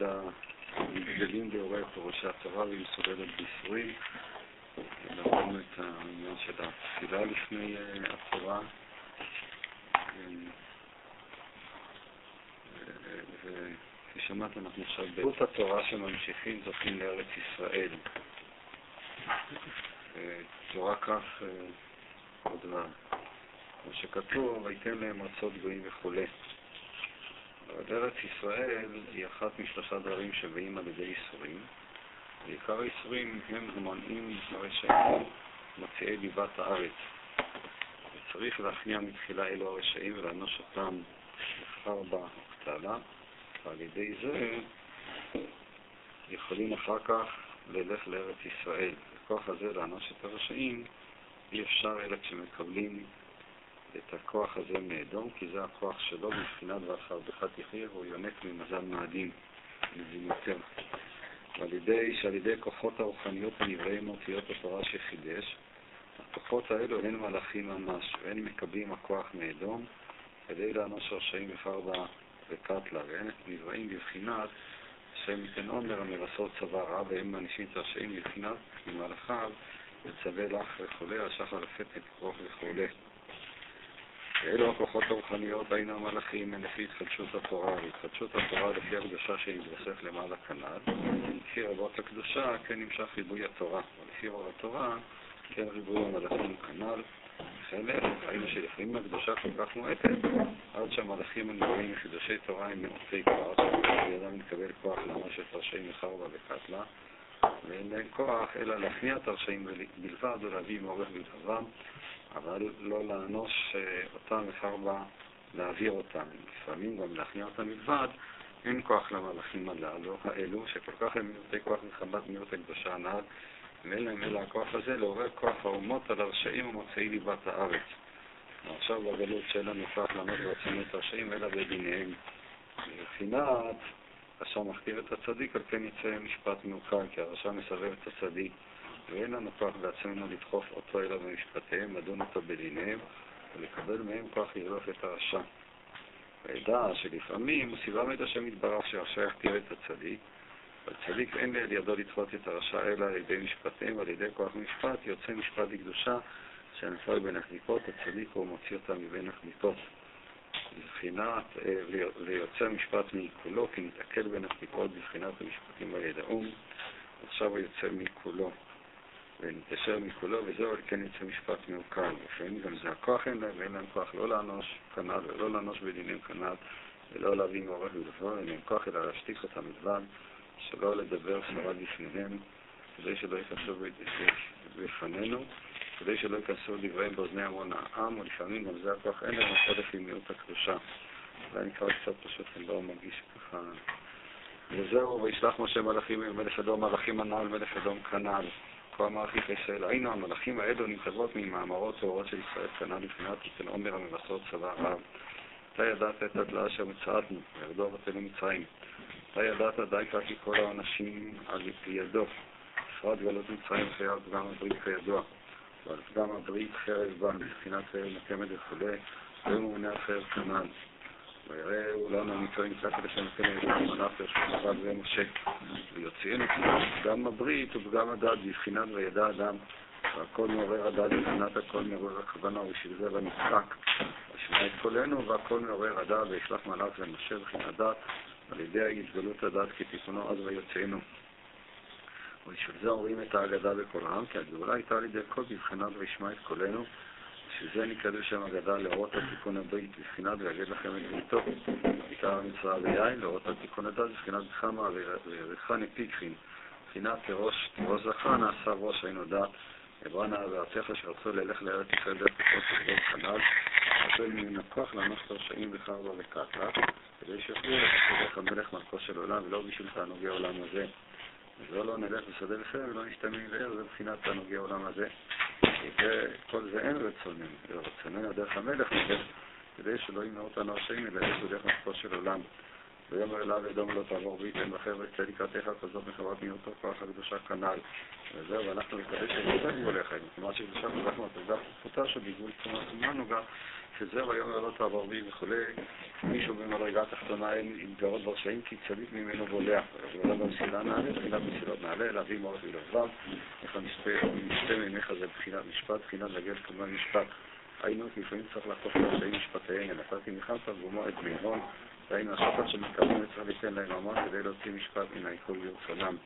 ידה נגדלים באורי פירושי התורה והיא מסוגלת בייסורים. למדנו את העניין של התפילה לפני אה, התורה. וכפי שמעת, אנחנו עכשיו באות התורה שממשיכים זוכים לארץ ישראל. תורה כך דבר. כמו שכתוב, ויתן להם ארצות גויים וכולי. ארץ ישראל היא אחת משלושה דברים שבאים על ידי ייסורים, ועיקר הייסורים הם המונעים הרשעים, מוציאי ליבת הארץ. וצריך להכניע מתחילה אלו הרשעים ולאנוש אותם לחרבה וקטלה, ועל ידי זה יכולים אחר כך ללך לארץ ישראל. הכוח הזה לאנוש את הרשעים אי אפשר אלא כשמקבלים את הכוח הזה מאדום, כי זה הכוח שלו מבחינת ואחר בך תחיה, והוא יונק ממזל מאדים, מבין יותר. ועל ידי, שעל ידי כוחות הרוחניות הנבראים מאותיות התורה שחידש, הכוחות האלו הן מלאכים ממש, והן מקבלים הכוח מאדום, כדי לאנוש רשעים בחרבה וקטלה, והן נבראים בבחינת השם ייתן עומר המרסות צבא רע, והם מענישים את הרשעים בבחינת ממלאכיו, וצווה לך וכולי, השחר לפתק כוח וכולי. ואלו הכוחות הרוחניות, היינו המלאכים, הם לפי התחדשות התורה, והתחדשות התורה לפי הקדושה שנתווסף למעלה כנ"ל. לפי רבות הקדושה כן נמשך ריבוי התורה, ולפי רוב התורה כן ריבוי המלאכים כנ"ל. להפך, ראינו שלפעמים הקדושה כל כך מועטת, עד שהמלאכים הנראים מחידושי תורה הם מעוטי כוח, שבידם מתקבל כוח למש את רשעים מחרבה וקטלה, ואין להם כוח אלא להכניע את הרשעים בלבד ולהביא מעורך בלבבם. אבל לא לאנוש אה, אותם אפשר בה להעביר אותם. לפעמים גם להכניע אותם מלבד, אין כוח למלאכים הללו, האלו, שכל כך הם מיעוטי כוח מחמת מיעוט הקדושה הנ"ל, ואין להם אלא הכוח הזה לעורר כוח האומות על הרשעים ומוצאי ליבת הארץ. ועכשיו בגלות שאין לנו כוח לעמוד את הרשעים, אלא בדיניהם. מבחינת רשע מכתיב את הצדיק, על כן יצא משפט מעוקל, כי הרשע מסרב את הצדיק. ואין לנו כוח בעצמנו לדחוף אותו אלא במשפטיהם, לדון אותו בדיניהם, ולקבל מהם כוח לרדוף את הרשע. וידע שלפעמים מסיבה מאת השם יתברך שהרשע יכתיר את הצדיק, והצדיק אין ליד ידו לדחות את הרשע אלא על ידי משפטיהם, ועל ידי כוח משפט יוצא משפט לקדושה שנפל בין הקליפות, הצדיק הוא מוציא אותה מבין הקליפות. בבחינת, ויוצא משפט מעיכולו, כי נתעכל בין הקליפות בבחינת המשפטים על ידעום, עכשיו הוא יוצא מעיכולו. ונתיישר מכולו, וזהו כן יצא משפט מעוקל. לפעמים גם זה הכוח אין להם, ואין להם כוח לא לאנוש כנ"ל ולא לאנוש בדינים כנ"ל, ולא להביא מעורך בדבר, אין להם כוח אלא להשתיק אותם בלבד, שלא לדבר סברה בפניהם, כדי שלא ייכנסו בפנינו, כדי שלא ייכנסו דבריהם באוזני המון העם, ולפעמים גם זה הכוח אין להם, לפי מיעוט הקדושה. אולי נקרא קצת פשוט, אני לא מרגיש ככה. וזהו, וישלח משה מלאכים מלך אדום מלאכים הנ"ל, מלך אדום כנ"ל. כה אמר חיך ישראל, היינו המלאכים האלו נכתבות ממאמרות טהורות של ישראל קטנה מבחינת אצל עומר המבשרות צבא רב. אתה ידעת את הדלה אשר מצעדנו, וירדו אבותינו מצרים. אתה ידעת די כי כל האנשים על ידו, בפרט גלות מצרים חייב פגם הברית כידוע. ועל פגם הברית חרב בה, מבחינת חרב נקמת וכו', והוא ממונה החרב כנ"ל. ויראו לנו המצרים קצת לשם כן היו מלאך יושב לבד ומשה. ויוציאנו פגם הברית ופגם הדת בבחינת וידע אדם. והכל מעורר הדת בבחינת הכל מעורר הכוונה, ובשביל זה ונצחק. ושמע את קולנו והכל מעורר הדת, וישלח מלאך למשה בחינת דת, על ידי התגלות הדת כי תיקונו אז ויוצאנו. ובשביל זה אומרים את ההגדה בקול העם, כי הגאולה הייתה על ידי כל בבחינת וישמע את קולנו. שזה נקרא שם אגדה לאורות התיקון הברית, בבחינת ויגד לכם את בריתו. הייתה המצווה ביין, לאורות התיקון הדת, בבחינת חמה וריחני פיקחין. בבחינת תירוש זכה, נעשה ראש היינו דת. עברנה וארציך שרצו ללך לארץ ישראל דרך תקרות תקרות חלל, לקבל מן הכוח לאנוש את הרשעים בחרבה וקטלה, כדי שיוכלו ללכת המלך מלכו של עולם, ולא בשביל תענוגי העולם הזה. ולא לא נלך בשדה וחרב ולא נשתמע לער, זה מבחינת תענוגי העולם הזה. כל זה אין רצוננו, רצוננו דרך המלך, כדי שלא ימנעו אותנו השם, אלא יש בדרך מלכו של עולם. ויאמר אליו אדום לא תעבור וייתן בכם וצא לקראתך כזאת מחברת מיעוטו כוח הקדושה כנ"ל. וזהו, ואנחנו נקדש את זה בגבוליך, כלומר שקדושה כל כך מטרידה פחותה שבגבול תמונה נוגע, שזהו לא תעבור בי וכולי, מישהו במדרגה התחתונה אין יתגרות ברשעים כי צדיק ממנו בולע. ולא במסילה נעלה, תחילת מסילות נעלה, להביא מורך ולבב, איך נשתה ממך זה בחינת משפט, בחינת לגל כמובן משפט. היינו לפעמים צריך לחטוף לרשעים משפטיהם, ונתתי מכאן תרגומו את מירון, והיינו השוחד שמתכוונים וצריך ליתן להם המון כדי להוציא משפט מן העיכול ברצונם.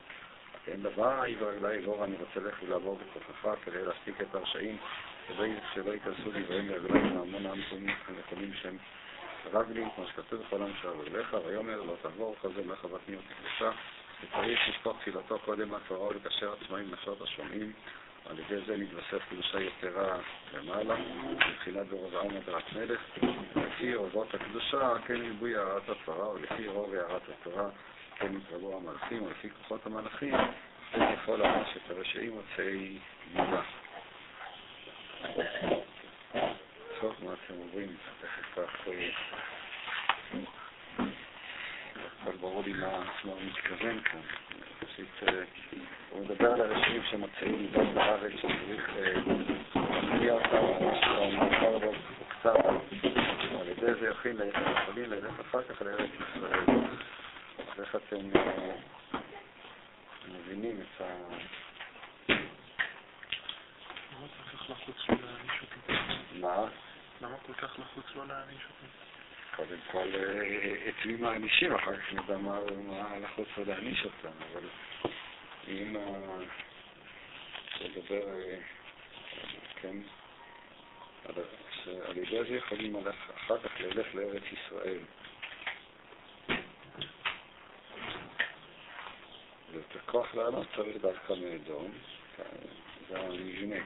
אין דבר, עבר אליי אגור, אני רוצה ללכת ולעבור בכוחך כדי להספיק את הרשעים, שלא ייכנסו דבריהם לרגלי מהמון הנכונים שהם רגלים, כמו שכתוב בכל עם שער אליך, ויאמר לא תעבור חוזר לחוות מיות הקדושה, וצריך לשפוך תפילתו קודם מהתורה ולקשר עצמו עם נפשות השומעים, על ידי זה נתווסף קדושה יתרה למעלה, מבחינת ברובעם הדרת מלך, לפי אורות הקדושה, כן ריבוי הערת התורה, ולפי רוב הערת התורה, כן יתרבו המלאכים, ולפי כוחות המלאכים, כן יכול להרש את הרשעים מוצאי יהודה. טוב, מה אתם אומרים? תכף כך... הכל ברור לי מה הוא מתכוון כאן. פשוט, הוא מדבר על הרשעים שמוצאים ליבת בארץ שצריך להכניע אותם, או מאוחר בו קצת, על ידי זה יכולים ללכת אחר כך לארץ ישראל. אז איך אתם מבינים את ה... כך לחוץ לא להעניש אותי? מה? למה כל כך לחוץ לא להעניש אותי? קודם כל, את מי מענישים, אחר כך נדע מה לחוץ ולהעניש אותם, אבל אם לדבר, כן, על ידי זה יכולים אחר כך ללך לארץ ישראל. ואת הכוח לענות צריך דווקא מאדום, זה המבנה.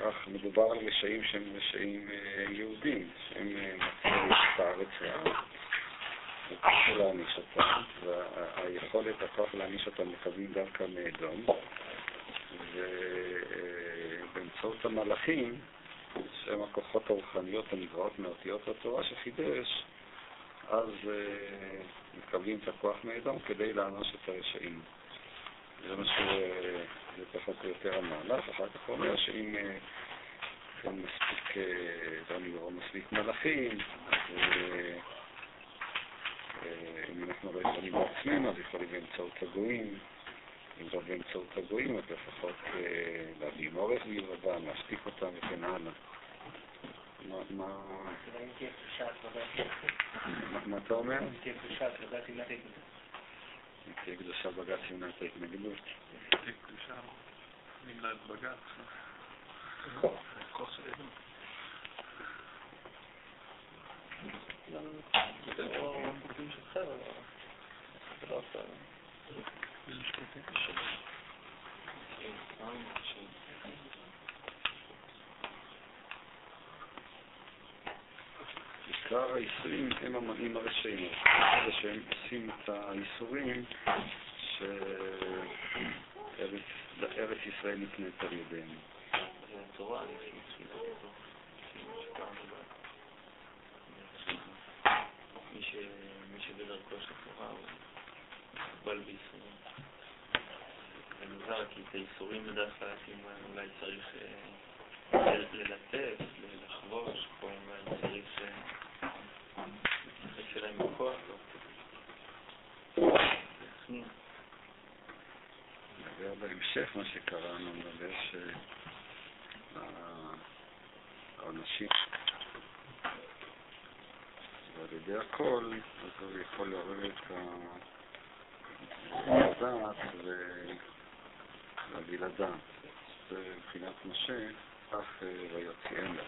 כך מדובר על רשעים שהם רשעים יהודים, שהם מצאים את הארץ וקשה להעניש אותם, והיכולת, הכוח להעניש אותם מקבלים דווקא מאדום, ובאמצעות המלאכים, שהם הכוחות הרוחניות הנגרעות מאותיות התורה שחידש, אז מקבלים את הכוח מאדום כדי לענוש את הרשעים. זה מה שזה פחות או יותר המהלך, אחר כך הוא אומר שאם אין מספיק, אני לא מספיק מלאכים, אז אם אנחנו לא יכולים בעצמנו, אז יכולים באמצעות הגויים, אם לא באמצעות הגויים, אז לפחות להביא מורך בלבבם, להספיק אותם וכן הלאה. מה... מה אתה אומר? תהיה קדושה, בג"ץ ימנע את ההתנגדות. תהיה קדושה, בג"ץ ימנע את ההתנגדות. תהיה קדושה, נמנע את בג"ץ. כוח של עדות. עיקר האיסורים הם המונים הרשעים, זה שהם עושים את האיסורים שארץ ישראל נקנית על ידיהם. מי את האיסורים בדרך כלל אולי צריך ללטף, לחבוש, צריך אליהם בכוח. נדבר בהמשך מה שקראנו, נדבר שהעונשים ועל ידי הכל, אז הוא יכול לעורר את הדעת ולהביא לדעת. זה מבחינת משה, כך ויוציאנו.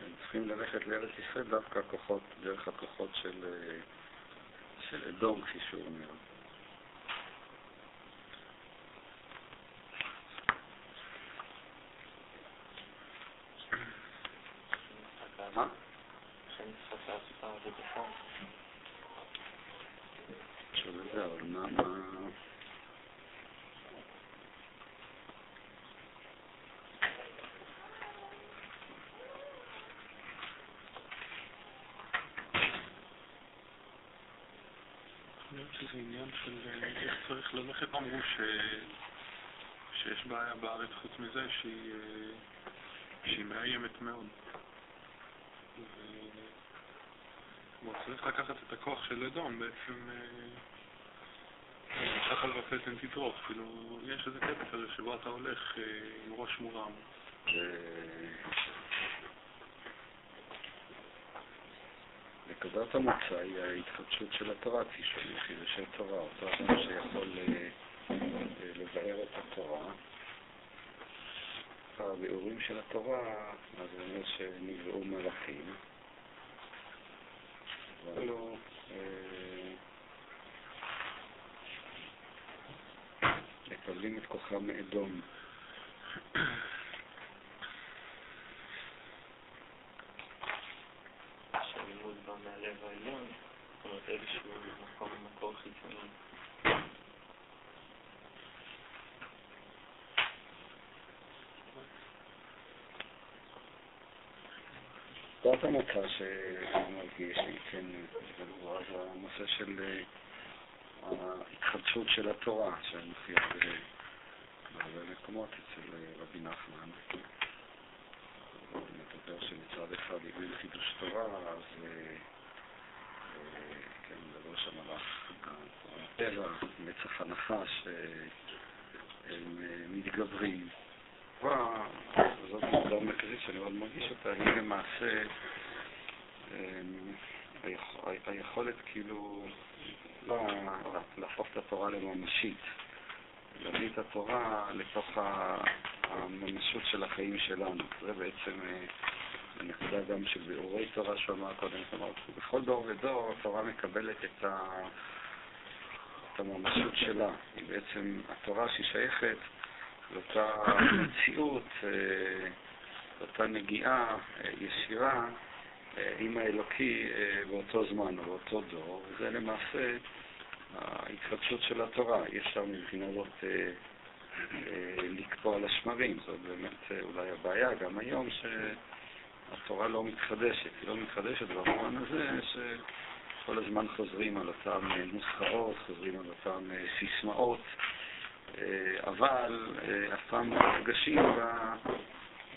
הם צריכים ללכת לארץ ישראל דווקא הכוחות, דרך הכוחות של, של אדום, כפי שהוא אומר. מה? זה, אבל מה... שזה עניין של אה, איך צריך ללכת. אמרו ש... שיש בעיה בארץ חוץ מזה שהיא, אה, שהיא מאיימת מאוד. ו- כלומר, צריך לקחת את הכוח של אדום בעצם על ופטן תטרוף, כאילו, יש איזה קטע כזה שבו אתה הולך אה, עם ראש מורם. נקודת המוצא היא ההתחדשות של התורה, כפי שאומר חידושי תורה, אותו אדם שיכול אה, אה, לבאר את התורה. הביאורים של התורה, אז זה אומר שנבראו מלאכים. ואלו אה, מקבלים את כוחם מאדום. שהלימוד בא מהלב העליון, זאת אומרת איזשהו מקום, מקור חיצוני. נקודת המוצא שאני מרגיש, כן, אז הנושא של אה, ההתחדשות של התורה, שמופיע בהרבה מקומות אצל אה, רבי נחמן. הוא מדבר שמצד אחד אם אין חידוש תורה, אז אה, אה, על הטבע, נצח הנחש, אה, הם אה, מתגברים. וזאת נקודה מרכזית שאני מאוד מרגיש אותה, היא למעשה היכ- היכולת כאילו לא להפוך את התורה לממשית, להביא את התורה לתוך הממשות של החיים שלנו. זה בעצם אה, הנקודה גם של ביאורי תורה שהוא אמר קודם, כלומר, בכל דור ודור התורה מקבלת את ה... את הממשות שלה. היא בעצם, התורה שהיא שייכת לאותה מציאות, אה, לאותה נגיעה אה, ישירה אה, עם האלוקי באותו זמן או באותו דור, וזה למעשה ההתחדשות של התורה. אי אפשר מבחינה זאת לקפוא על השמרים. זאת באמת אולי הבעיה גם היום שהתורה לא מתחדשת. היא לא מתחדשת במובן הזה שכל הזמן חוזרים על אותן אה, נוסחאות, חוזרים על אותן אה, סיסמאות. אה, אבל אף פעם לא נפגשים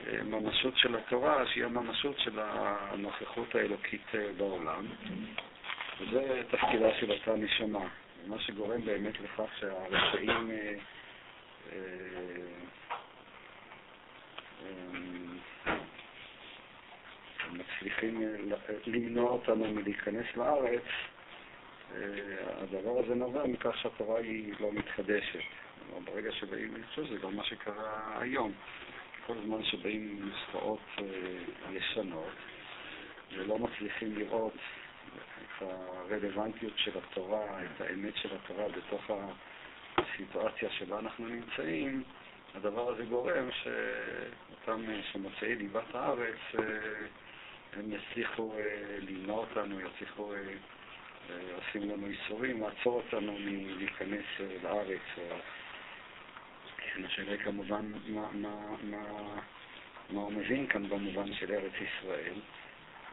בממשות של התורה, שהיא הממשות של הנוכחות האלוקית בעולם. וזה תפקידה של אותה נשמה. מה שגורם באמת לכך שהרשעים אה, מצליחים אה, למנוע אותנו מלהיכנס לארץ, אה, הדבר הזה נובע מכך שהתורה היא לא מתחדשת. ברגע שבאים, חושב שזה גם מה שקרה היום. כל זמן שבאים נוסחאות אה, ישנות ולא מצליחים לראות את הרלוונטיות של התורה, את האמת של התורה בתוך הסיטואציה שבה אנחנו נמצאים, הדבר הזה גורם שאותם שמוצאי ליבת הארץ, הם יצליחו אה, למנוע אותנו, יצליחו, אה, אה, עושים לנו איסורים, לעצור אותנו מלהיכנס לארץ. כן, השאלה היא כמובן מה, מה, מה, מה הוא מבין כאן במובן של ארץ ישראל,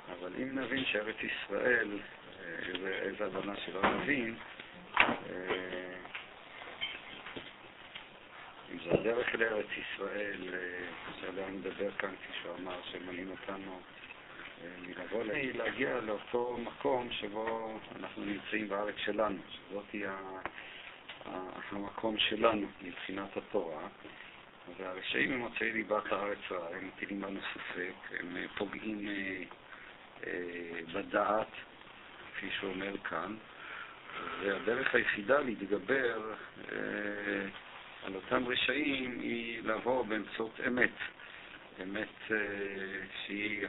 אבל אם נבין שארץ ישראל, איזה, איזה הבנה שלא נבין, אם זה הדרך לארץ ישראל, אני מדבר כאן, כפי שהוא אמר, שמנהים אותנו מלבוא ל- להגיע לאותו מקום שבו אנחנו נמצאים בארץ שלנו, שזאת היא המקום שלנו מבחינת התורה, והרשעים הם מוצאי ליבת הארץ רע, הם מטילים לנו ספק, הם אה, פוגעים אה, אה, בדעת, כפי שהוא אומר כאן, והדרך היחידה להתגבר על אותם רשעים היא לעבור באמצעות אמת, אמת אה, שהיא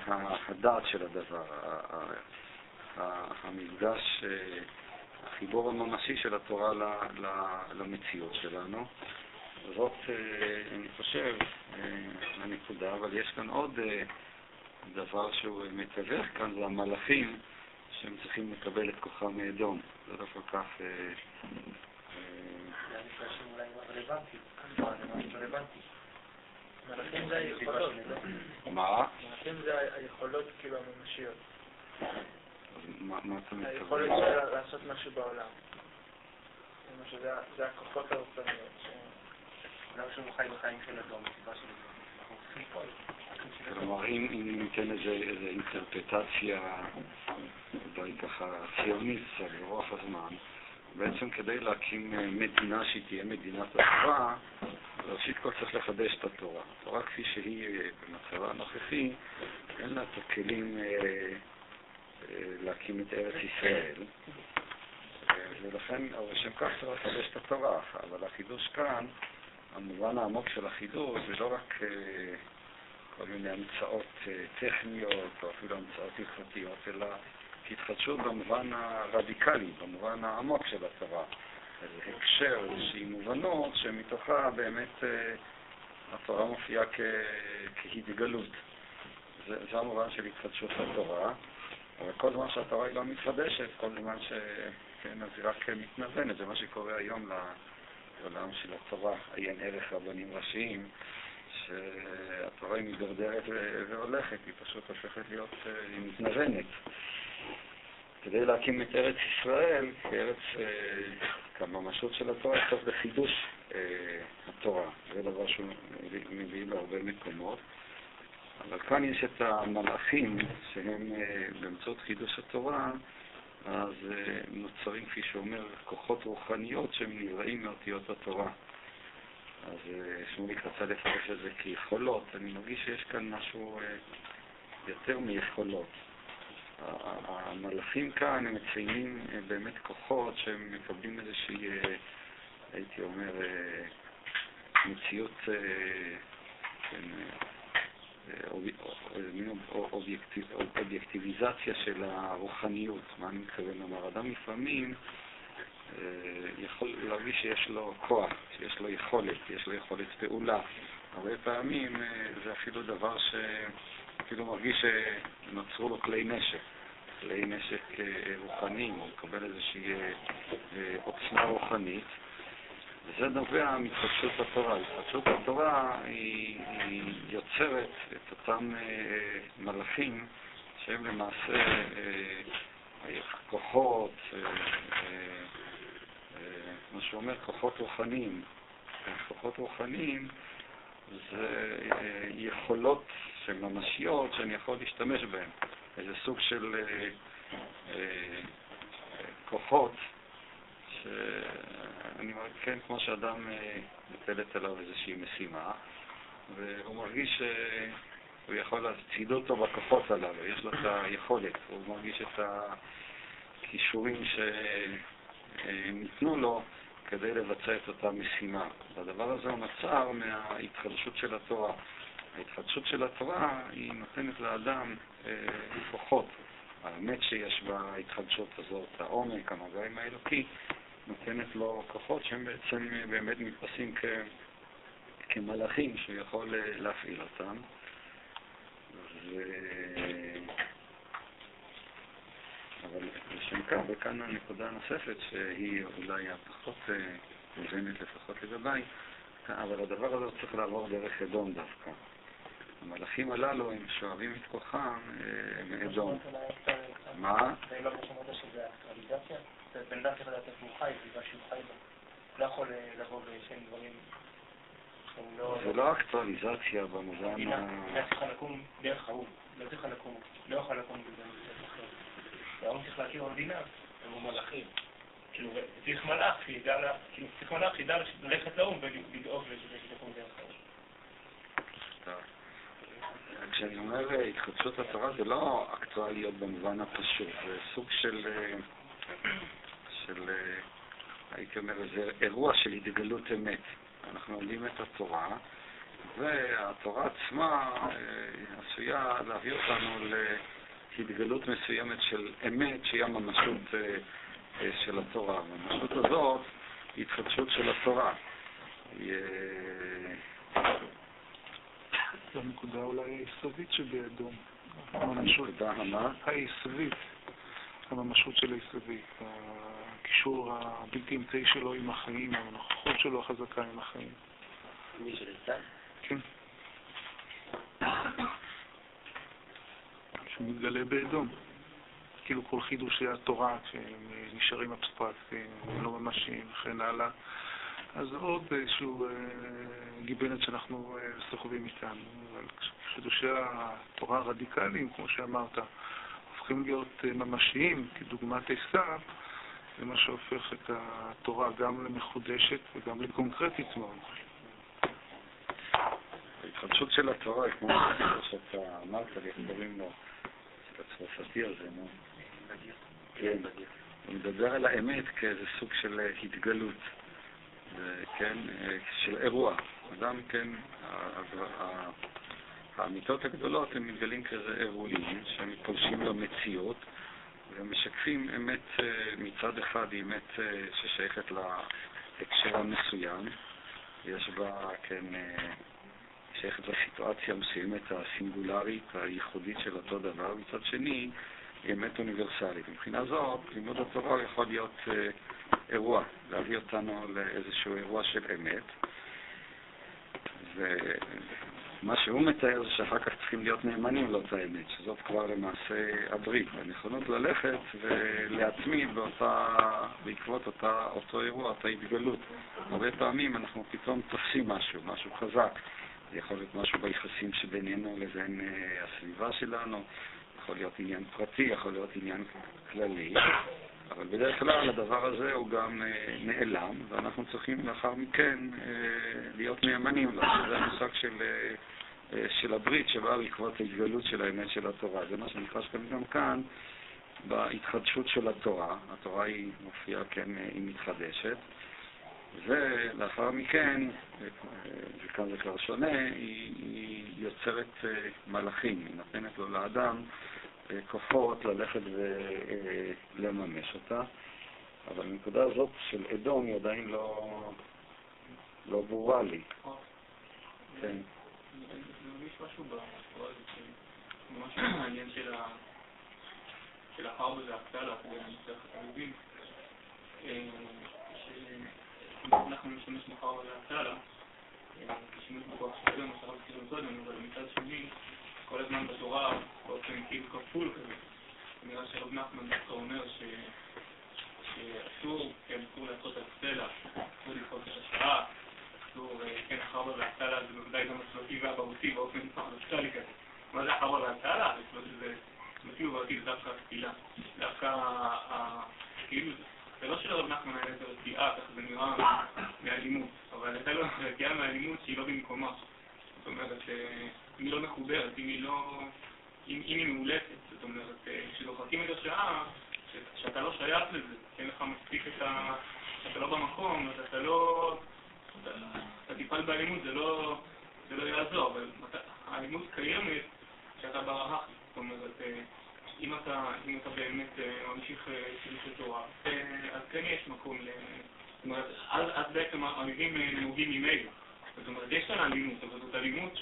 הדעת של הדבר, המפגש אה, החיבור הממשי של התורה למציאות שלנו. זאת, אה, אני חושב, הנקודה, אבל יש כאן עוד דבר שהוא מתווך כאן, זה המלאכים שהם צריכים לקבל את כוחם מאדום. זה לא כל כך... זה המפגשים אולי רלוונטי. מלאכים זה היכולות, מה? מלאכים זה היכולות כאילו הממשיות. מה מה אתה מתכוון? היכולת שלה לעשות משהו בעולם. שזה זה הכוחות הרוחניות, למה שהוא חי בחיים של אדום, מסיבה של אנחנו צריכים לפעול. כלומר, אם ניתן איזה אינטרפטציה, אולי ככה ציונית קצת ברוח הזמן, בעצם כדי להקים אה, מדינה שהיא תהיה מדינת התורה, ראשית כל צריך לחדש את התורה. התורה כפי שהיא אה, במצבה הנוכחי, אין לה את הכלים אה, אה, להקים את ארץ ישראל. אה, ולכן, אבל לשם כך צריך לחדש את התורה. אבל החידוש כאן, המובן העמוק של החידוש זה לא רק אה, כל מיני המצאות אה, טכניות או אפילו המצאות הלכתיות, אלא התחדשות במובן הרדיקלי, במובן העמוק של התורה. הקשר, איזושהי מובנות שמתוכה באמת אה, התורה מופיעה. כהתגלות. זה, זה המובן של התחדשות התורה, אבל כל זמן שהתורה היא לא מתחדשת, כל זמן ש... כן, אז היא רק מתנוונת, זה מה שקורה היום לעולם של התורה, עיין ערך רבנים ראשיים, שהתורה היא מידרדרת והולכת, היא פשוט הופכת להיות, אה, היא מתנוונת. כדי להקים את ארץ ישראל, כארץ, כממשות של התורה, צריך בחידוש אה, התורה. זה דבר מביא בהרבה מקומות. אבל כאן יש את המלאכים, שהם אה, באמצעות חידוש התורה, אז אה, נוצרים, כפי שאומר, כוחות רוחניות שהם נבראים מאותיות התורה. אז אה, שמוליק רצה לפרש את זה כיכולות. אני מרגיש שיש כאן משהו אה, יותר מיכולות. המלאכים כאן הם מציינים אה, באמת כוחות שהם מקבלים איזושהי, אה, הייתי אומר, אה, מציאות, כן, אובייקטיביזציה של הרוחניות. מה אני מתכוון לומר? אדם לפעמים יכול להרגיש שיש לו כוח, שיש לו יכולת, יש לו יכולת פעולה. הרבה פעמים זה אפילו דבר שאפילו מרגיש שנוצרו לו כלי נשק, כלי נשק אה, רוחניים, הוא מקבל איזושהי אה, אה, עוצמה רוחנית. וזה נובע מתחדשות התורה. התחדשות התורה היא, היא יוצרת את אותם מלאכים שהם למעשה כוחות, כמו שאומר, כוחות רוחניים. כוחות רוחניים זה יכולות שהן ממשיות שאני יכול להשתמש בהן. איזה סוג של אה, אה, כוחות שאני כן, כמו שאדם אה, מטלת עליו איזושהי משימה, והוא מרגיש שהוא יכול להצעיד אותו בכוחות הללו, יש לו את היכולת, הוא מרגיש את הכישורים שניתנו לו כדי לבצע את אותה משימה. והדבר הזה הוא נוצר מההתחדשות של התורה. ההתחדשות של התורה היא נותנת לאדם אה, כוחות. האמת שיש בהתחדשות הזאת, העומק, המגעים האלוקי, נותנת לו כוחות שהם בעצם אה, באמת נתפסים כ... כמלאכים שהוא יכול אה, להפעיל אותם. ו... אבל לשם כך, וכאן הנקודה הנוספת שהיא אולי הפחות מובנת לפחות לגביי, אבל הדבר הזה צריך לעבור דרך אדום דווקא. המלאכים הללו הם שואבים את כוחם אה, מאדום. מה? זה לא בשמות שזה אקטואליזציה? זה בן אדם צריך לדעת איפה הוא חי, סביבה שהוא חי בה. לא יכול אה, לבוא בשם דברים לא... זה לא אקטואליזציה במובן ה... המדינה צריכה לקום דרך ההוא, לא צריכה לקום, לא יכולה לקום בדרך אחרת. וההוא צריך להכיר במדינה, הם מלאכים. כאילו, צריך מלאך שידע, לה- כאילו, צריך מלאך שידע ללכת לאו"ם ולדאוג שתקום דרך ההוא. כשאני אומר אה, התחדשות התורה זה לא אקטואליות במובן הפשוט, זה סוג של, אה, של אה, הייתי אומר, איזה אירוע של התגלות אמת. אנחנו לומדים את התורה, והתורה עצמה עשויה להביא אותנו להתגלות מסוימת של אמת, שהיא הממשות של התורה. הממשות הזאת היא התחדשות של התורה. היא, זו הנקודה אולי היסודית שבאדום. הממשות הנקודה המה? היסודית, הממשות של היסודית, הקישור הבלתי אמצעי שלו עם החיים, הנוכחות שלו החזקה עם החיים. מי שלצד? כן. שמתגלה באדום. כאילו כל חידושי התורה, שהם נשארים אבסטרקטיים, לא ממשיים וכן הלאה. אז זה עוד איזשהו אה, גיבנת שאנחנו אה, סוחבים איתנו. אבל חידושי התורה הרדיקליים, כמו שאמרת, הופכים להיות אה, ממשיים, כדוגמת עשיו, זה מה שהופך את התורה גם למחודשת וגם לקונקרטית מאוד. ההתחדשות של התורה, כמו שאתה אמרת לי, איך קוראים לו, של הצרפתי הזה, נו. כן, הוא מדבר על האמת כאיזה סוג של התגלות, כן, של אירוע. אדם, כן, האמיתות הגדולות הם מתגלים כאיזה אירועים שהם פולשים למציאות ומשקפים אמת אה, מצד אחד היא אמת אה, ששייכת להקשר המסוים, יש בה, כן, שייכת לסיטואציה המסוימת הסינגולרית, הייחודית של אותו דבר, מצד שני היא אמת אוניברסלית. מבחינה זאת, לימוד התורה יכול להיות אירוע, להביא אותנו לאיזשהו אירוע של אמת. מה שהוא מתאר זה שאחר כך צריכים להיות נאמנים לאותה אמת, שזאת כבר למעשה הברית, הנכונות ללכת ולהתמיד באותה, בעקבות אותה, אותו אירוע, אותה התגלות. הרבה פעמים אנחנו פתאום תופסים משהו, משהו חזק. זה יכול להיות משהו ביחסים שבינינו לבין uh, הסביבה שלנו, יכול להיות עניין פרטי, יכול להיות עניין כללי, אבל בדרך כלל הדבר הזה הוא גם uh, נעלם, ואנחנו צריכים לאחר מכן uh, להיות נאמנים לו. זה המושג של... Uh, של הברית שבאה בעקבות ההתגלות של האמת של התורה. זה מה שנקרא גם כאן בהתחדשות של התורה. התורה היא מופיעה, כן, היא מתחדשת. ולאחר מכן, וכאן זה כבר שונה, היא, היא יוצרת מלאכים, היא נותנת לו לאדם כוחות ללכת ולממש אותה. אבל הנקודה הזאת של אדום היא עדיין לא, לא ברורה לי. כן. יש משהו בתורה הזאת, ממש העניין של החרבה והקטלה, אתה מבין, נשתמש בכוח של אבל מצד שני, כל הזמן בתורה, באופן כאילו כפול כזה, נראה שרב נחמן דווקא אומר שאסור, כן, אסור לעשות על סלע, אסור לדחות את השעה, אסור, כן, החרבה והקטלה זה בוודאי גם הצוותים והבהותי באופן פרדוקסלי כזה. מה זה החרבה והקטלה? זה צוותים ובהותי זה דווקא התפילה. דווקא, כאילו, זה לא שלרב נחמן היה איזה רתיעה, ככה זה נראה מאלימות, אבל הייתה לו רתיעה מאלימות שהיא לא במקומה. זאת אומרת, אם היא לא מחוברת, אם היא לא... אם היא מאולצת, זאת אומרת, כשדוחקים את השעה, שאתה לא שייך לזה, אין לך מספיק את ה... שאתה לא במקום, אז אתה לא... אתה תפעל באלימות, זה לא, זה לא יעזור, אבל האלימות קיימת כשאתה ברה"ח, זאת אומרת, אה, אם אתה, אם אתה באמת אה, ממשיך חידוש אה, תורה, אז כן יש מקום ל... זאת אומרת, אז, אז בעצם האויבים נהוגים ממילא. זאת אומרת, יש כאן אלימות, אבל זאת אלימות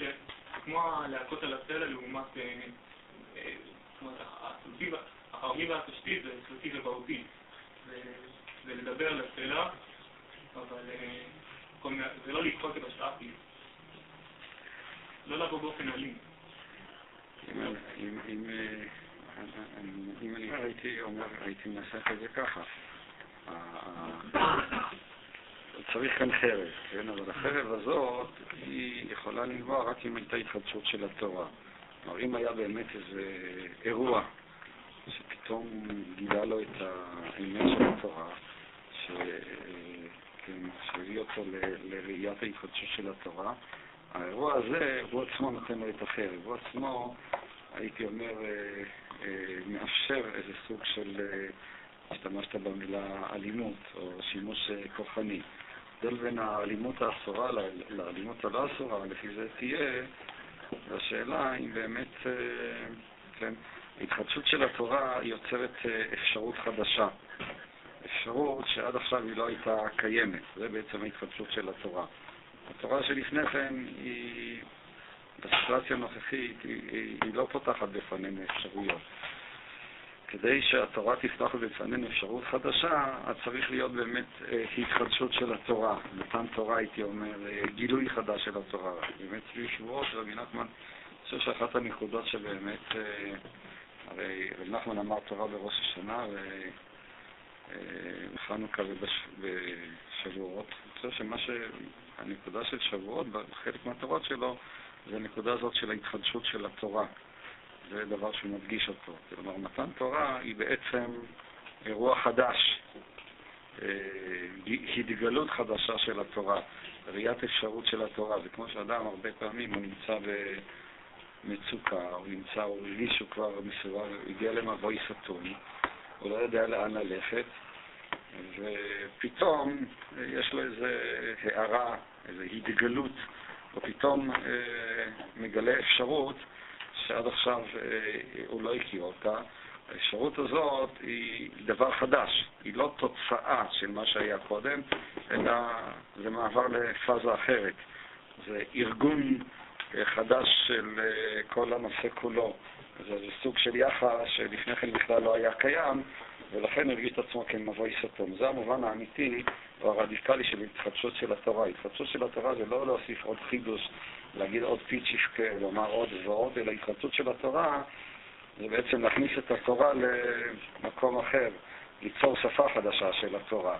שכמו להכות על הסלע לעומת... זאת אומרת, החרבי והתשתית זה סלטי ובהותי. זה לדבר לסלע, אבל זה לא לדחות את כאילו. לא לבוא באופן אלים. אם אני הייתי אומר, הייתי מנסח את זה ככה. צריך כאן חרב, כן? אבל החרב הזאת היא יכולה לנבוע רק אם הייתה התחדשות של התורה. כלומר, אם היה באמת איזה אירוע שפתאום גילה לו את האמת של התורה, ש... כן, שהביא אותו לראיית ההתחדשות של התורה. האירוע הזה, הוא עצמו נותן לו את החרב, הוא עצמו, הייתי אומר, אה, אה, מאפשר איזה סוג של, אה, השתמשת במילה אלימות, או שימוש כוחני. ההבדל בין האלימות האסורה לאלימות הלא אסורה, לפי זה תהיה, והשאלה אם באמת, כן, ההתחדשות של התורה יוצרת אפשרות חדשה. אפשרות שעד עכשיו היא לא הייתה קיימת. זה בעצם ההתחדשות של התורה. התורה שלפני כן היא, בסיטואציה הנוכחית, היא, היא, היא לא פותחת בפנינו אפשרויות. כדי שהתורה תפתח בפנינו אפשרות חדשה, אז צריך להיות באמת אה, התחדשות של התורה. מתן תורה, הייתי אומר, אה, גילוי חדש של התורה. באמת, סביב שבועות, רבי נחמן, אני חושב שאחת הנקודות שבאמת אה, הרי רב נחמן אמר תורה בראש השנה ובחנוכה ובשבועות. אני חושב שמה ש... הנקודה של שבועות, בחלק מהתורות שלו, זה הנקודה הזאת של ההתחדשות של התורה. זה דבר שמדגיש אותו. כלומר, מתן תורה היא בעצם אירוע חדש, אה, התגלות חדשה של התורה, ראיית אפשרות של התורה. זה כמו שאדם הרבה פעמים הוא נמצא במצוקה, הוא נמצא, הוא הרגיש שהוא כבר מסודר, הגיע למבוי סתום, הוא לא יודע לאן ללכת, ופתאום יש לו איזו הערה, איזו התגלות, או פתאום אה, מגלה אפשרות שעד עכשיו אה, הוא לא הכיר אותה. האפשרות הזאת היא דבר חדש, היא לא תוצאה של מה שהיה קודם, אלא זה מעבר לפאזה אחרת. זה ארגון אה, חדש של אה, כל הנושא כולו. זה, זה סוג של יחס שלפני כן בכלל לא היה קיים, ולכן הרגיש את עצמו כמבוי סתום. זה המובן האמיתי או הרדיקלי של התחדשות של התורה. התחדשות של התורה זה לא להוסיף עוד חידוש, להגיד עוד פיצ'יפקה, לומר עוד ועוד, אלא התחדשות של התורה זה בעצם להכניס את התורה למקום אחר, ליצור שפה חדשה של התורה.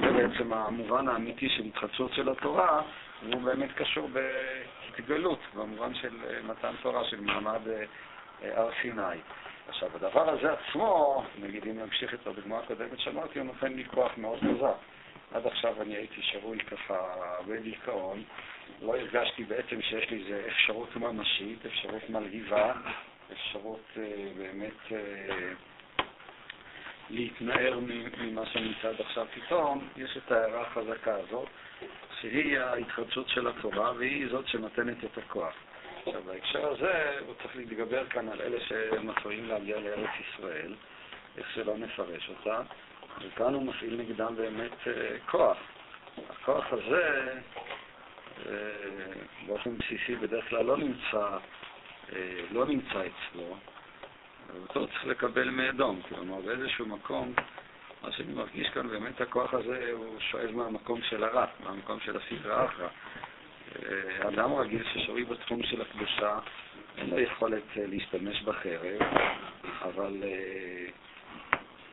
זה בעצם המובן האמיתי של התחדשות של התורה, והוא באמת קשור בהתגלות, במובן של מתן תורה, של מעמד אה, הר סיני. עכשיו, הדבר הזה עצמו, נגיד אם נמשיך את הדוגמה הקודמת שאמרתי, הוא נותן לי כוח מאוד חזק. עד עכשיו אני הייתי שרוי ככה בדיכאון, לא הרגשתי בעצם שיש לי איזו אפשרות ממשית, אפשרות מלהיבה, אפשרות uh, באמת uh, להתנער ממה שנמצא עד עכשיו. פתאום יש את ההערה החזקה הזאת, שהיא ההתחדשות של התורה, והיא זאת שנותנת את הכוח. עכשיו, בהקשר הזה, הוא צריך להתגבר כאן על אלה שמפריעים להגיע לארץ ישראל, איך שלא נפרש אותה, וכאן הוא מפעיל נגדם באמת uh, כוח. הכוח הזה, uh, באופן בסיסי, בדרך כלל לא נמצא אה, לא נמצא אצלו, אותו צריך לקבל מאדום. כלומר, באיזשהו מקום, מה שאני מרגיש כאן, באמת הכוח הזה הוא שואב מהמקום של הרע, מהמקום של הסדרה אחרא. אה, אדם רגיל ששוי בתחום של הקדושה, אין לו יכולת אה, להשתמש בחרב, אבל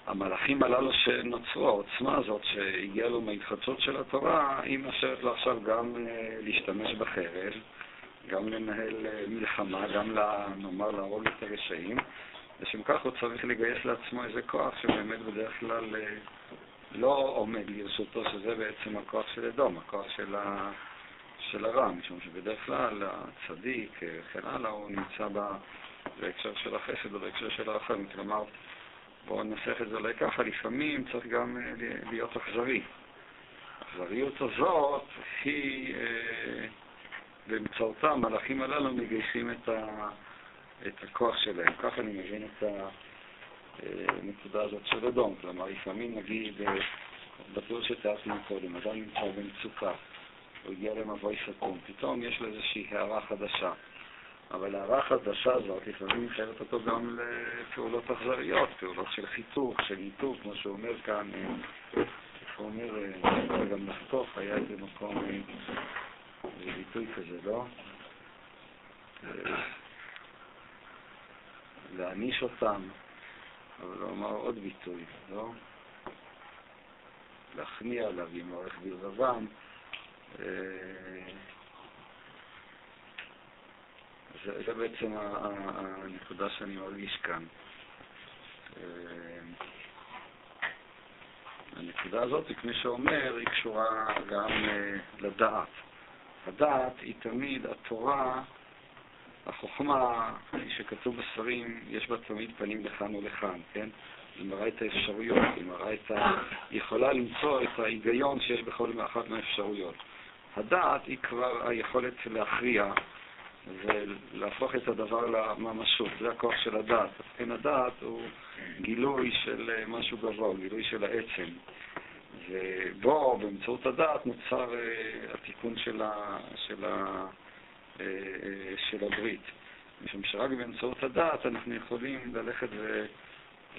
המלאכים הללו שנוצרו, העוצמה הזאת שהגיעה לו מההתחדשות של התורה, היא מאשרת לו עכשיו גם להשתמש בחרב. גם לנהל אה, מלחמה, גם, נאמר, להרוג את הרשעים. לשם כך הוא צריך לגייס לעצמו איזה כוח שבאמת בדרך כלל אה, לא עומד לרשותו, שזה בעצם הכוח של אדום, הכוח של, ה... של הרע, משום שבדרך כלל הצדיק, וכן אה, הלאה, הוא נמצא בהקשר של החסד או בהקשר של הרחם. כלומר, בואו ננסח את זה אולי ככה, לפעמים צריך גם להיות אכזרי. האכזריות הזאת היא... באמצעותם המלאכים הללו מגייסים את, ה, את הכוח שלהם. ככה אני מבין את הנקודה הזאת של אדום. כלומר, לפעמים נגיד, בתיאור שתיארתי קודם, אדם נמצא במצוקה, הוא הגיע למבוי סתום, פתאום יש לו איזושהי הערה חדשה. אבל ההערה החדשה הזאת לפעמים מחייבת אותו גם לפעולות אכזריות, פעולות של חיתוך, של ניתוק, כמו שהוא אומר כאן, איך הוא אומר, גם לחתוך, היה איזה מקום זה ביטוי כזה, לא? להעניש אותם, אבל לומר עוד ביטוי, לא? להכניע, להביא מערך בלבבם. זה, זה בעצם הנקודה שאני מרגיש כאן. אה, הנקודה הזאת, כפי שאומר, היא קשורה גם אה, לדעת. הדעת היא תמיד התורה, החוכמה, כפי שכתוב בספרים, יש בה תמיד פנים לכאן ולכאן, כן? היא מראה את האפשרויות, היא מראה את ה... היא יכולה למצוא את ההיגיון שיש בכל אחת מהאפשרויות. הדעת היא כבר היכולת להכריע ולהפוך את הדבר לממשות, זה הכוח של הדעת. כן, הדעת הוא גילוי של משהו גבוה, גילוי של העצם. ובו, באמצעות הדעת, נוצר uh, התיקון של, ה, של, ה, uh, של הברית. משום שרק באמצעות הדעת אנחנו יכולים ללכת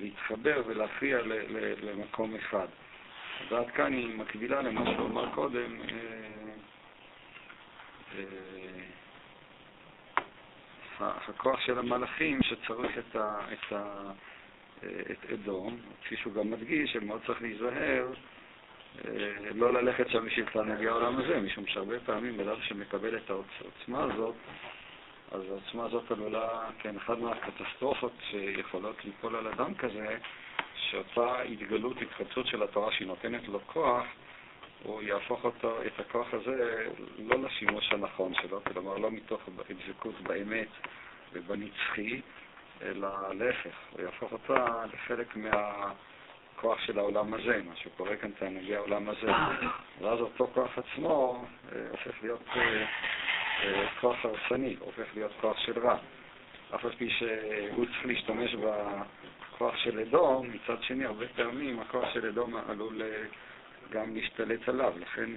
ולהתחבר ולהכריע למקום אחד. הדעת כאן היא מקבילה למה שהוא אמר קודם, הכוח של המלאכים שצריך את, ה, את, ה, את אדום, כפי שהוא גם מדגיש, שמאוד צריך להיזהר אה, לא ללכת שם בשביל תענוגי העולם הזה, משום שהרבה פעמים בן שמקבל את העוצמה הזאת, אז העוצמה הזאת עלולה, כן, אחת מהקטסטרופות שיכולות ליפול על אדם כזה, שאותה התגלות, התחדשות של התורה שהיא נותנת לו כוח, הוא יהפוך אותו, את הכוח הזה לא לשימוש הנכון שלו, כלומר לא מתוך דבקות באמת ובנצחי, אלא להפך, הוא יהפוך אותה לחלק מהכוח של העולם הזה, מה שקורה כאן תענוגי העולם הזה. ואז אותו כוח עצמו אה, הופך להיות אה, אה, כוח הרסני, הופך להיות כוח של רע. אף על פי שהוא צריך להשתמש בכוח של אדום, מצד שני, הרבה פעמים הכוח של אדום עלול גם להשתלט עליו. לכן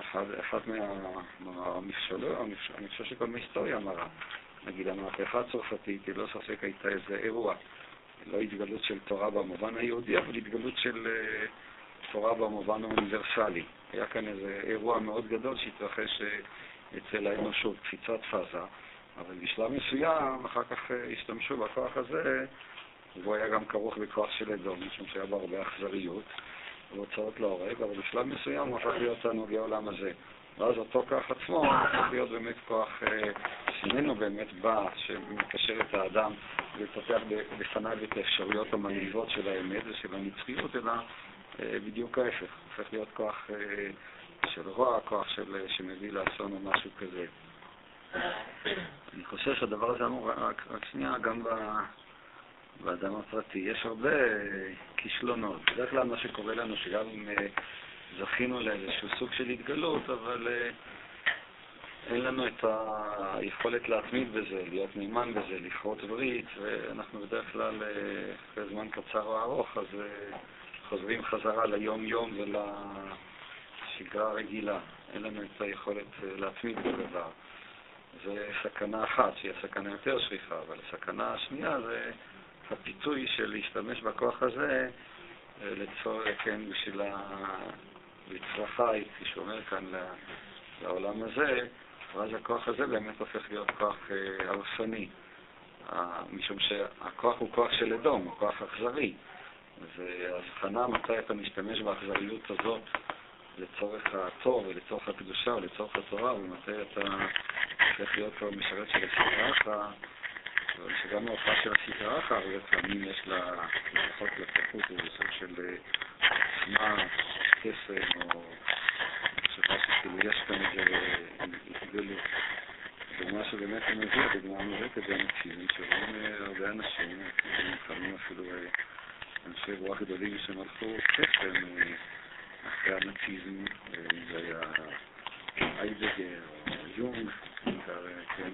אחד, אחד מהמכשולות, אני חושב שכל מההיסטוריה מראה, נגיד המהפכה הצרפתית, היא לא ספק הייתה איזה אירוע. לא התגלות של תורה במובן היהודי, אבל התגלות של תורה במובן האוניברסלי. היה כאן איזה אירוע מאוד גדול שהתרחש אצל האנושות, קפיצת פאזה, אבל בשלב מסוים, אחר כך השתמשו בכוח הזה, והוא היה גם כרוך בכוח של אדום, משום שהיה בו הרבה אכזריות והוצאות להורג, אבל בשלב מסוים הוא הפך להיות תענוגי העולם הזה. ואז אותו כוח עצמו הפך להיות באמת כוח שממנו באמת בא, שמקשר את האדם ופותח בפניו את האפשרויות המנהיבות של האמת ושל הנצחיות, אלא בדיוק ההפך, הופך להיות כוח של רוע, כוח של, שמביא לאסון או משהו כזה. אני חושב שהדבר הזה אמור, רק, רק שנייה, גם באדם הפרטי, יש הרבה כישלונות. בדרך כלל מה שקורה לנו, שגם אם זכינו לאיזשהו סוג של התגלות, אבל אין לנו את היכולת להתמיד בזה, להיות נאמן בזה, לכרות ברית, ואנחנו בדרך כלל, אחרי זמן קצר או ארוך, אז חוזרים חזרה ליום-יום ולשגרה הרגילה. אין לנו את היכולת להתמיד בדבר. זו סכנה אחת, שהיא הסכנה יותר שכיחה, אבל הסכנה השנייה זה הפיתוי של להשתמש בכוח הזה לצורך, כן, בשביל לצרכי, כפי שאומר כאן, לעולם הזה, ואז הכוח הזה באמת הופך להיות כוח הרסני, משום שהכוח הוא כוח של אדום, הוא כוח אכזרי. והבחנה מתי אתה משתמש באכזריות הזאת לצורך הטוב ולצורך הקדושה ולצורך התורה, ומתי אתה הופך להיות משרת של אחת, אבל שגם ההופעה של הסדרה אחת, הרבה פעמים יש לה, לפחות לפחות, איזה סוג של עוצמה, קסם, או מחשבה שכאילו יש כאן איזה התגלות. דוגמה שבאמת אני מביא, הדוגמה המובהקת זה הנציבים, שרואים הרבה אנשים, לפעמים אפילו אנשי רוח גדולים שמלכו קסם אחרי הנאציזם, זה היה איידגר או יונג, כן,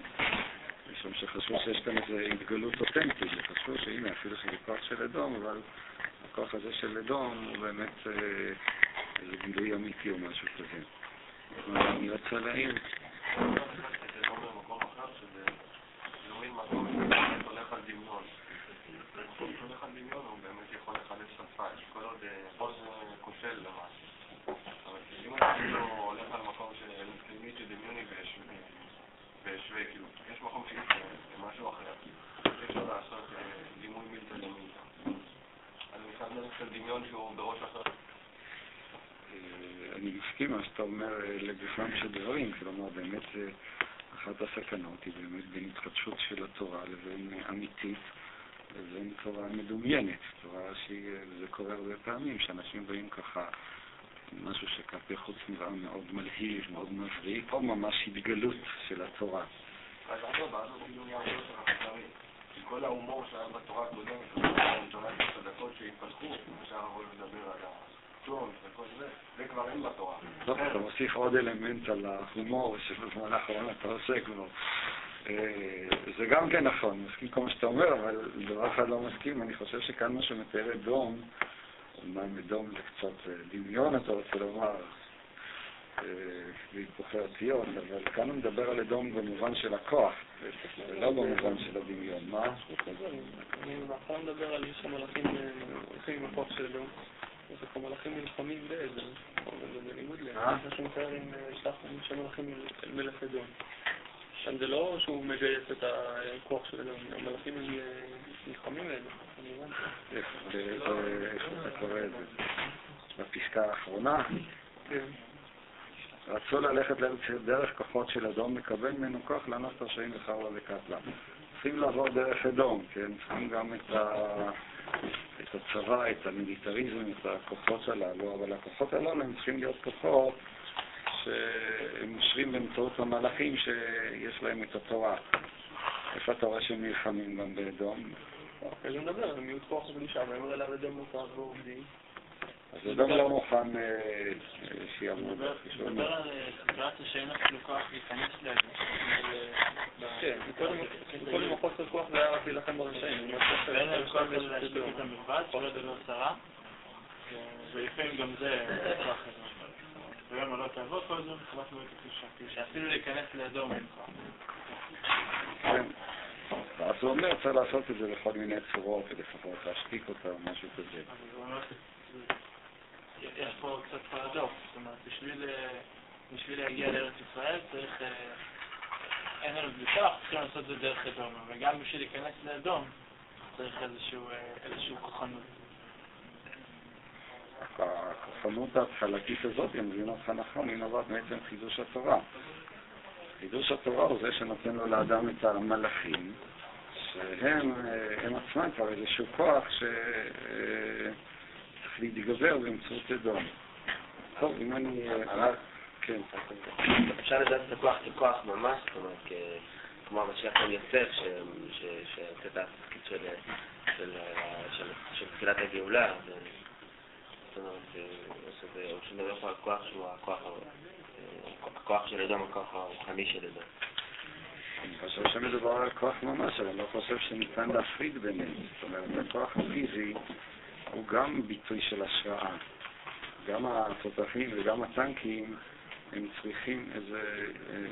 משום שחשבו שיש כאן איזו התגלות אותנטית, וחשבו שהנה, אפילו שזה כוח של אדום, אבל הכוח הזה של אדום הוא באמת איזה גילוי אמיתי או משהו כזה. אני רוצה להעיר. הולך על דמיון. הולך על דמיון הוא באמת יכול לחדש שפה, כל עוד עוז כושל למשהו. אבל אם אתה כאילו הולך על מקום פנימי שדמיוני והשווה, כאילו, יש מקום שיש משהו אחר. אי אפשר לעשות דימוי מילתא למילתא. אז אני חייב ללכת על דמיון שהוא בראש אחר. אני מסכים מה שאתה אומר לגופם של דברים, כלומר באמת אחת הסכנות היא באמת בין התחדשות של התורה לבין אמיתית לבין תורה מדומיינת, תורה שזה קורה הרבה פעמים, שאנשים באים ככה, משהו שכלפי חוץ נראה מאוד מלהיב, מאוד מבריק, או ממש התגלות של התורה. אז אדרבה, כאילו נהיה הרבה יותר. כל ההומור שהיה בתורה הקודמת, תורה של הדקות שהתפתחו, אפשר לבוא לדבר על וכל זה, כבר אין בתורה. טוב, אתה מוסיף עוד אלמנט על ההומור שבזמן האחרון אתה עוסק בו. זה גם כן נכון, מסכים כל מה שאתה אומר, אבל דבר אחד לא מסכים, אני חושב שכאן מה שמתאר את דום, אומנם דום זה קצת דמיון, אתה רוצה לומר, בהיפוכי אותיות, אבל כאן הוא מדבר על אדום במובן של הכוח, ולא במובן של הדמיון. מה? אני מאחר מדבר על איש המלאכים הולכים עם הכוח של אדום. זה כמו מלאכים נלחמים בעזר, אבל זה בניגוד למה שמתאר עם שלח של מלאכים אל מלך אדום. שם זה לא שהוא מגייס את הכוח של אלוהים, המלאכים אה, נלחמים אני הבנתי. זה- איפה אתה קורא את זה? בפסקה האחרונה, כן. רצו ללכת דרך כוחות של אדום, מקבל ממנו כוח לענות רשעים וחרבה וקטלה. צריכים לעבור דרך אדום, כן? צריכים גם את, ה... את הצבא, את המיליטריזם, את הכוחות הללו, אבל הכוחות הללו הם צריכים להיות כוחות שהם מושרים באמצעות המלאכים שיש להם את התורה. איפה רואה שהם נלחמים גם באדום? אחרי זה נדבר על מיעוט כוח הקדושה, ויאמר אליו אדם מותר ועובדים. אז אדום לא מוכן אה, שיעברו דרך מדבר. על סיטואציה שאין אפילו כוח להיכנס לאדם. כן, מקודם החוסר כוח זה היה רק להילחם ברשעים. ואין להם כוח להשתיק את המלבד, שלא ידבר צרה, ולפעמים גם זה כוח. וגם לא תעבוד כל הזמן בחובת מועצת הקדושה. כאילו שאפילו להיכנס לאדום אין כוח. כן. ואז הוא אומר, צריך לעשות את זה בכל מיני צורות, ולפחות להשתיק אותה או משהו כזה. יש פה קצת פרדוקס, זאת אומרת, בשביל, אה, בשביל להגיע לארץ ישראל צריך, אה, אין לנו בלי כוח, צריכים לעשות את זה דרך אדום, אבל גם בשביל להיכנס לאדום צריך איזשהו, אה, איזשהו כוחנות. הכוחנות ההתחלתית הזאת, אם מבין אותך נכון, היא נובעת מעצם חידוש התורה. חידוש התורה הוא זה שנותן לו לאדם את המלאכים, שהם הם עצמם כבר איזשהו כוח שצריך להתגבר באמצעות אדום. טוב, אם אני... אה, אבל- כן. אפשר לדעת את הכוח ככוח ממש, זאת אומרת, כמו המשיח בן יוסף, שעושה את התפקיד של, של תחילת הגאולה. זאת אומרת, אה, הוא מדבר פה על כוח שהוא אה, הכוח של אדום, הכוח הרוחני של אדום. אני חושב שמדובר על כוח ממש, אבל אני לא חושב שניתן להפריד ביניהם. זאת אומרת, הכוח הפיזי הוא גם ביטוי של השראה. גם התותחים וגם הטנקים הם צריכים איזה,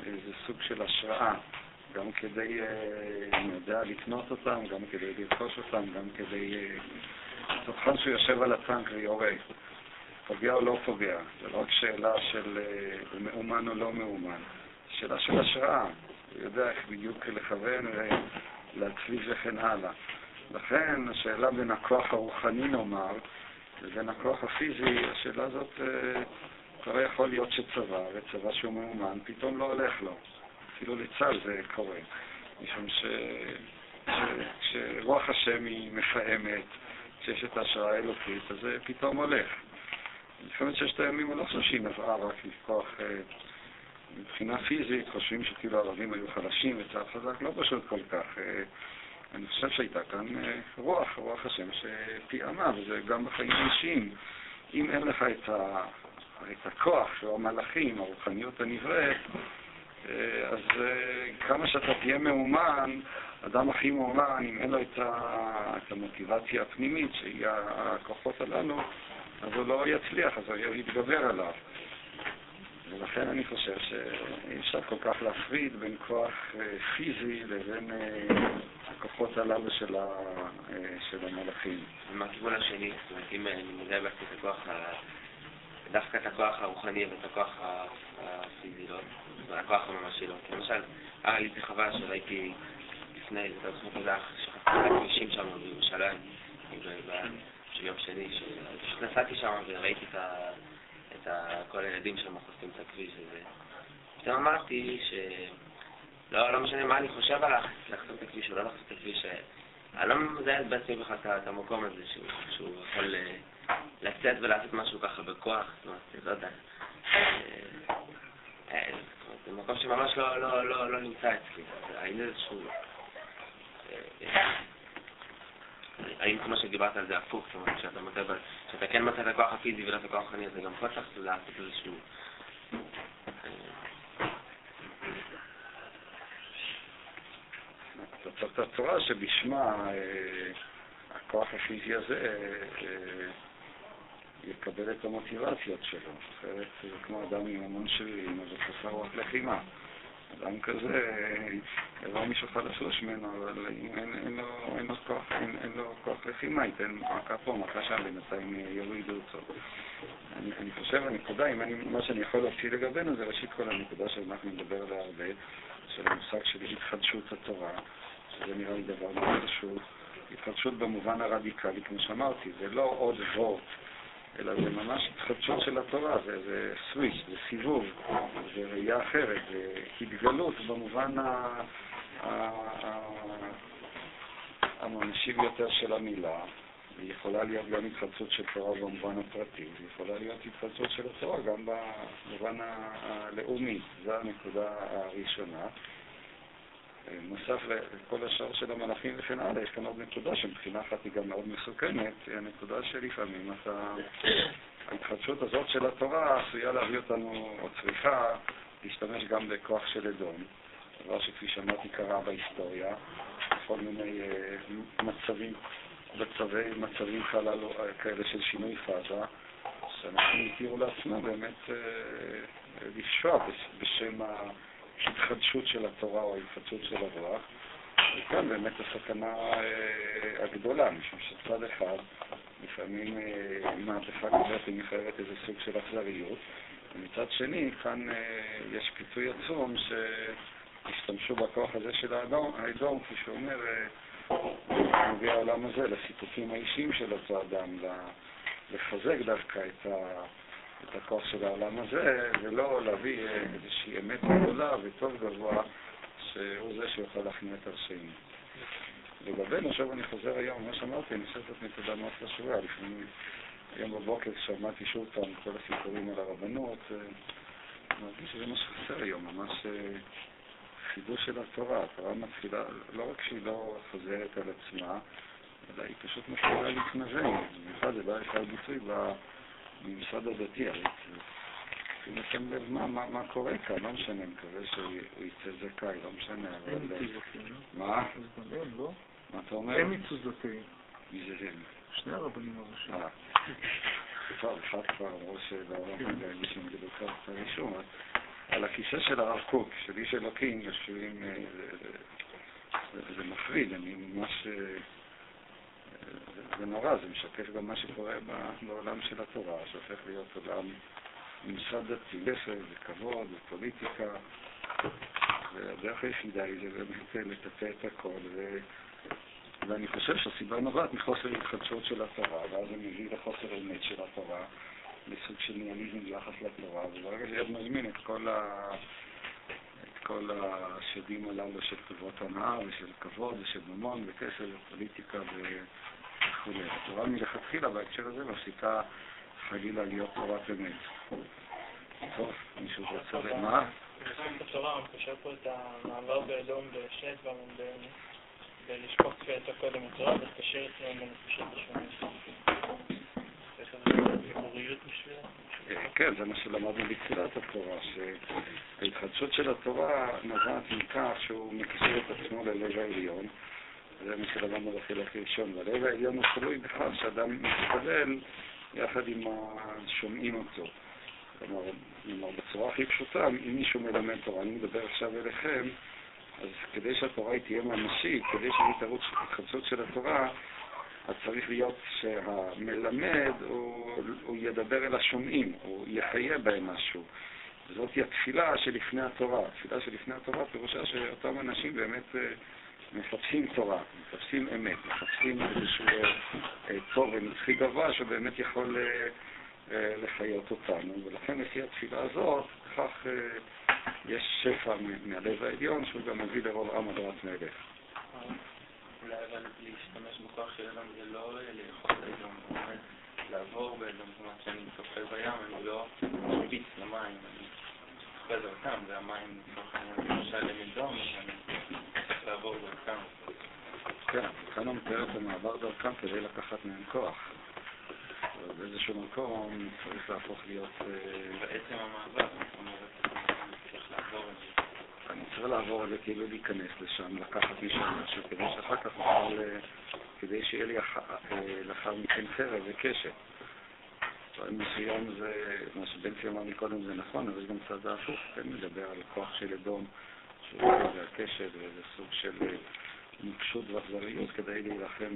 איזה סוג של השראה, גם כדי, אה, אני יודע, לקנות אותם, גם כדי לרכוש אותם, גם כדי... אה, תותחן שיושב על הטנק ויורה, פוגע או לא פוגע, זה לא רק שאלה של אה, הוא מאומן או לא מאומן, שאלה של השראה. הוא יודע איך בדיוק לכוון ולהצליף וכן הלאה. לכן השאלה בין הכוח הרוחני נאמר לבין הכוח הפיזי, השאלה הזאת אה, כבר יכול להיות שצבא, וצבא שהוא מאומן, פתאום לא הולך לו. אפילו לצה"ל זה קורה. משום ש... השם היא מפעמת, כשיש את ההשראה האלוקית, אז זה פתאום הולך. מלחמת ששת הימים אני לא חושב שהיא נבעה רק מכוח... אה, מבחינה פיזית חושבים שכאילו הערבים היו חלשים וצה"ל חזק, לא פשוט כל כך. אני חושב שהייתה כאן אה, רוח, רוח השם שפיעמה, וזה גם בחיים האישיים. אם אין לך את, ה, את הכוח שהוא המלאכים, הרוחניות הנבראת, אה, אז אה, כמה שאתה תהיה מאומן, אדם הכי מאומן, אם אין לו את, ה, את המוטיבציה הפנימית, שהיא הכוחות הללו, אז הוא לא יצליח, אז הוא יתגבר עליו. ולכן אני חושב שאי אפשר כל כך להפריד בין כוח אה, פיזי לבין אה, הכוחות הללו של, ה, אה, של המלאכים. ומהכיוון השני, זאת אומרת, אם אני מודע בעצמי את הכוח, דווקא את הכוח הרוחני ואת הכוח הפיזי, לא? הכוח הממשי, לא? כי למשל, היה לי את החוויה שראיתי לפני, זה תזכות תודה, שחפתי את הכבישים שם בירושלים, כאילו, של יום שני, ש- פשוט נסעתי שם וראיתי את ה... את. כל הילדים שם חוסמים את הכביש וזה. פתאום אמרתי ש... לא, לא משנה מה אני חושב על לחסום את הכביש או לא לחסום את הכביש, אני לא מזהה בעצמי בכלל את המקום הזה שהוא, שהוא יכול אה, לצאת ולעשות משהו ככה בכוח, זאת אומרת, לא יודע. אה, אה, זה מקום שממש לא, לא, לא, לא נמצא אצלי. זה איזשהו... אה, אה, האם כמו שדיברת על זה הפוך, זאת אומרת, שאתה מוצא, ב- שאתה כן מוצא את הכוח הפיזי ולא את הכוח הרוחני, אז גם פה צריך לעשות איזשהו... אה, אתה צריך את התורה שבשמה אה, הכוח הפיזי הזה אה, יקבל את המוטיבציות שלו. אחרת זה כמו אדם עם המון שרירים, אז הוא חסר רוח לחימה. אדם כזה, אה, יבוא מישהו חלש ממנו, אבל אם אין, אין, לו, אין, לו כוח, אין, אין לו כוח לחימה, ייתן מכה פה, מכה שם, בינתיים אה, יורידו אותו. אני, אני חושב, הנקודה, אם אני, מה שאני יכול להוציא לגבינו, זה ראשית כל הנקודה שאנחנו נדבר עליה הרבה, של המושג של התחדשות התורה, שזה נראה לי דבר מאוד חשוב. התחדשות במובן הרדיקלי, כמו שאמרתי, זה לא עוד וורט, אלא זה ממש התחדשות של התורה, זה, זה סוויץ', זה סיבוב, זה ראייה אחרת, זה התגלות במובן ה... הממשי ביותר של המילה, היא יכולה להיות גם התחדשות של תורה במובן הפרטי, היא יכולה להיות התחדשות של התורה גם במובן הלאומי, זו הנקודה הראשונה. נוסף לכל השאר של המלאכים וכן הלאה, יש כאן עוד נקודה שמבחינה אחת היא גם מאוד מסוכנת, היא הנקודה שלפעמים אתה... ההתחדשות הזאת של התורה עשויה להביא אותנו, או צריכה, להשתמש גם בכוח של אדום, דבר שכפי שאמרתי קרה בהיסטוריה, בכל מיני uh, מצבים, בצווי מצבים חללו, uh, כאלה של שינוי פאזה, שאנשים התירו לעצמם באמת uh, לפשוע בשם ה... ההתחדשות של התורה או ההתחדשות של הרוח. וכאן באמת הסכנה אה, הגדולה, משום שצד אחד, לפעמים אה, מהפכה כזאת היא מחייבת איזה סוג של אכזריות, ומצד שני, כאן אה, יש פיצוי עצום שהשתמשו בכוח הזה של האדום, כפי שאומר, נוגע העולם הזה, לסיפוקים האישיים של אותו אדם, לחזק דווקא את ה... את הכוח של העולם הזה, ולא להביא איזושהי אמת גדולה וטוב גבוה שהוא זה שיוכל להכניע את הרשעים. לגבינו, עכשיו אני חוזר היום, מה שאמרתי, אני חושב שזאת נקודה מאוד חשובה. לפעמים, היום בבוקר כששמעתי שוב פעם כל הסיפורים על הרבנות, אה, מרגיש שזה מה שחסר היום, ממש אה, חידוש של התורה. התורה מתחילה, לא רק שהיא לא חוזרת על עצמה, אלא היא פשוט מתחילה להתנוון. במיוחד זה בא לך ביטוי ממסד הדתי, הרי צריכים לשים לב מה, מה, מה קורה כאן, לא משנה, אני מקווה שהוא יצא זכאי, לא משנה, אבל... מה? לא? מה אתה אומר? הם יצאו זכאים. מי זה הם? שני הרבנים הראשיים. אה. טוב, אחד כבר אמרו שלא מי נגדו כבר את הרישום, על הכיסא של הרב קוק, של איש אלוקים, יושבים, אה, זה מפריד, אני ממש... זה נורא, זה משקף גם מה שקורה בעולם של התורה, שהופך להיות עולם ממסד דתי, כסף וכבוד ופוליטיקה, והדרך היחידה היא זה באמת לטפל את הכל, ו... ואני חושב שהסיבה נובעת מחוסר התחדשות של התורה, ואז זה מביא לחוסר אמת של התורה, לסוג של ניאליזם ביחס לתורה, וברגע שאתה מזמין את כל ה... כל השדים הללו של טובות הנאה ושל כבוד ושל ממון וכסף ופוליטיקה ו... וכו'. התורה מלכתחילה בהקשר הזה מפסיקה חלילה להיות תורת אמת. טוב, מישהו רוצה למה? בתורה מקשר פה את המעבר באדום בשני דברים, בלשפוך תפילתו קודם לתורה, ולקשר את זה עם הנפשות השונים. כן, זה מה שלמדנו בתחילת התורה, שההתחדשות של התורה נובעת מכך שהוא מקשר את עצמו ללב העליון, זה מה שלמדנו בחלק הראשון. והלב העליון הוא תלוי בכך שאדם מתפלל יחד עם השומעים אותו. כלומר, בצורה הכי פשוטה, אם מישהו מלמד תורה, אני מדבר עכשיו אליכם, אז כדי שהתורה תהיה ממשית, כדי שתהיה התחדשות של התורה, אז צריך להיות שהמלמד הוא, הוא ידבר אל השומעים, הוא יחיה בהם משהו. זאת היא התפילה שלפני התורה. התפילה שלפני התורה פירושה שאותם אנשים באמת אה, מחפשים תורה, מחפשים אמת, מחפשים איזשהו אה, טוב ונצחי גבוה שבאמת יכול אה, אה, לחיות אותנו, ולכן לפי התפילה הזאת, כך יש שפע מהלב העליון שהוא גם מביא לרוב עם הדרת מלך. אולי אבל להשתמש בכוח של אדם זה לא לאכול את באמת לעבור באדום, זאת אומרת שאני צופה בים, אני לא מרביץ למים, אני צופה דרכם, והמים לצורך העניין למשל אז אני לעבור דרכם. כן, כאן הוא מתאר את המעבר דרכם כדי לקחת מהם כוח. באיזשהו מקום צריך להפוך להיות... אה, בעצם המעבר, זאת אומרת, צריך לעבור את זה. אני צריך לעבור את זה כאילו להיכנס לשם, לקחת משם משהו, כדי שאחר כך אוכל, אה, כדי שיהיה לי אה, לאחר מכן חרב וקשת. דברים מסוים זה, מה שבנצי אמר מקודם זה נכון, אבל יש גם צד ההפוך, כן מדבר על כוח של אדום. והקשב ואיזה סוג של נוקשות ואכזריות כדי להילחם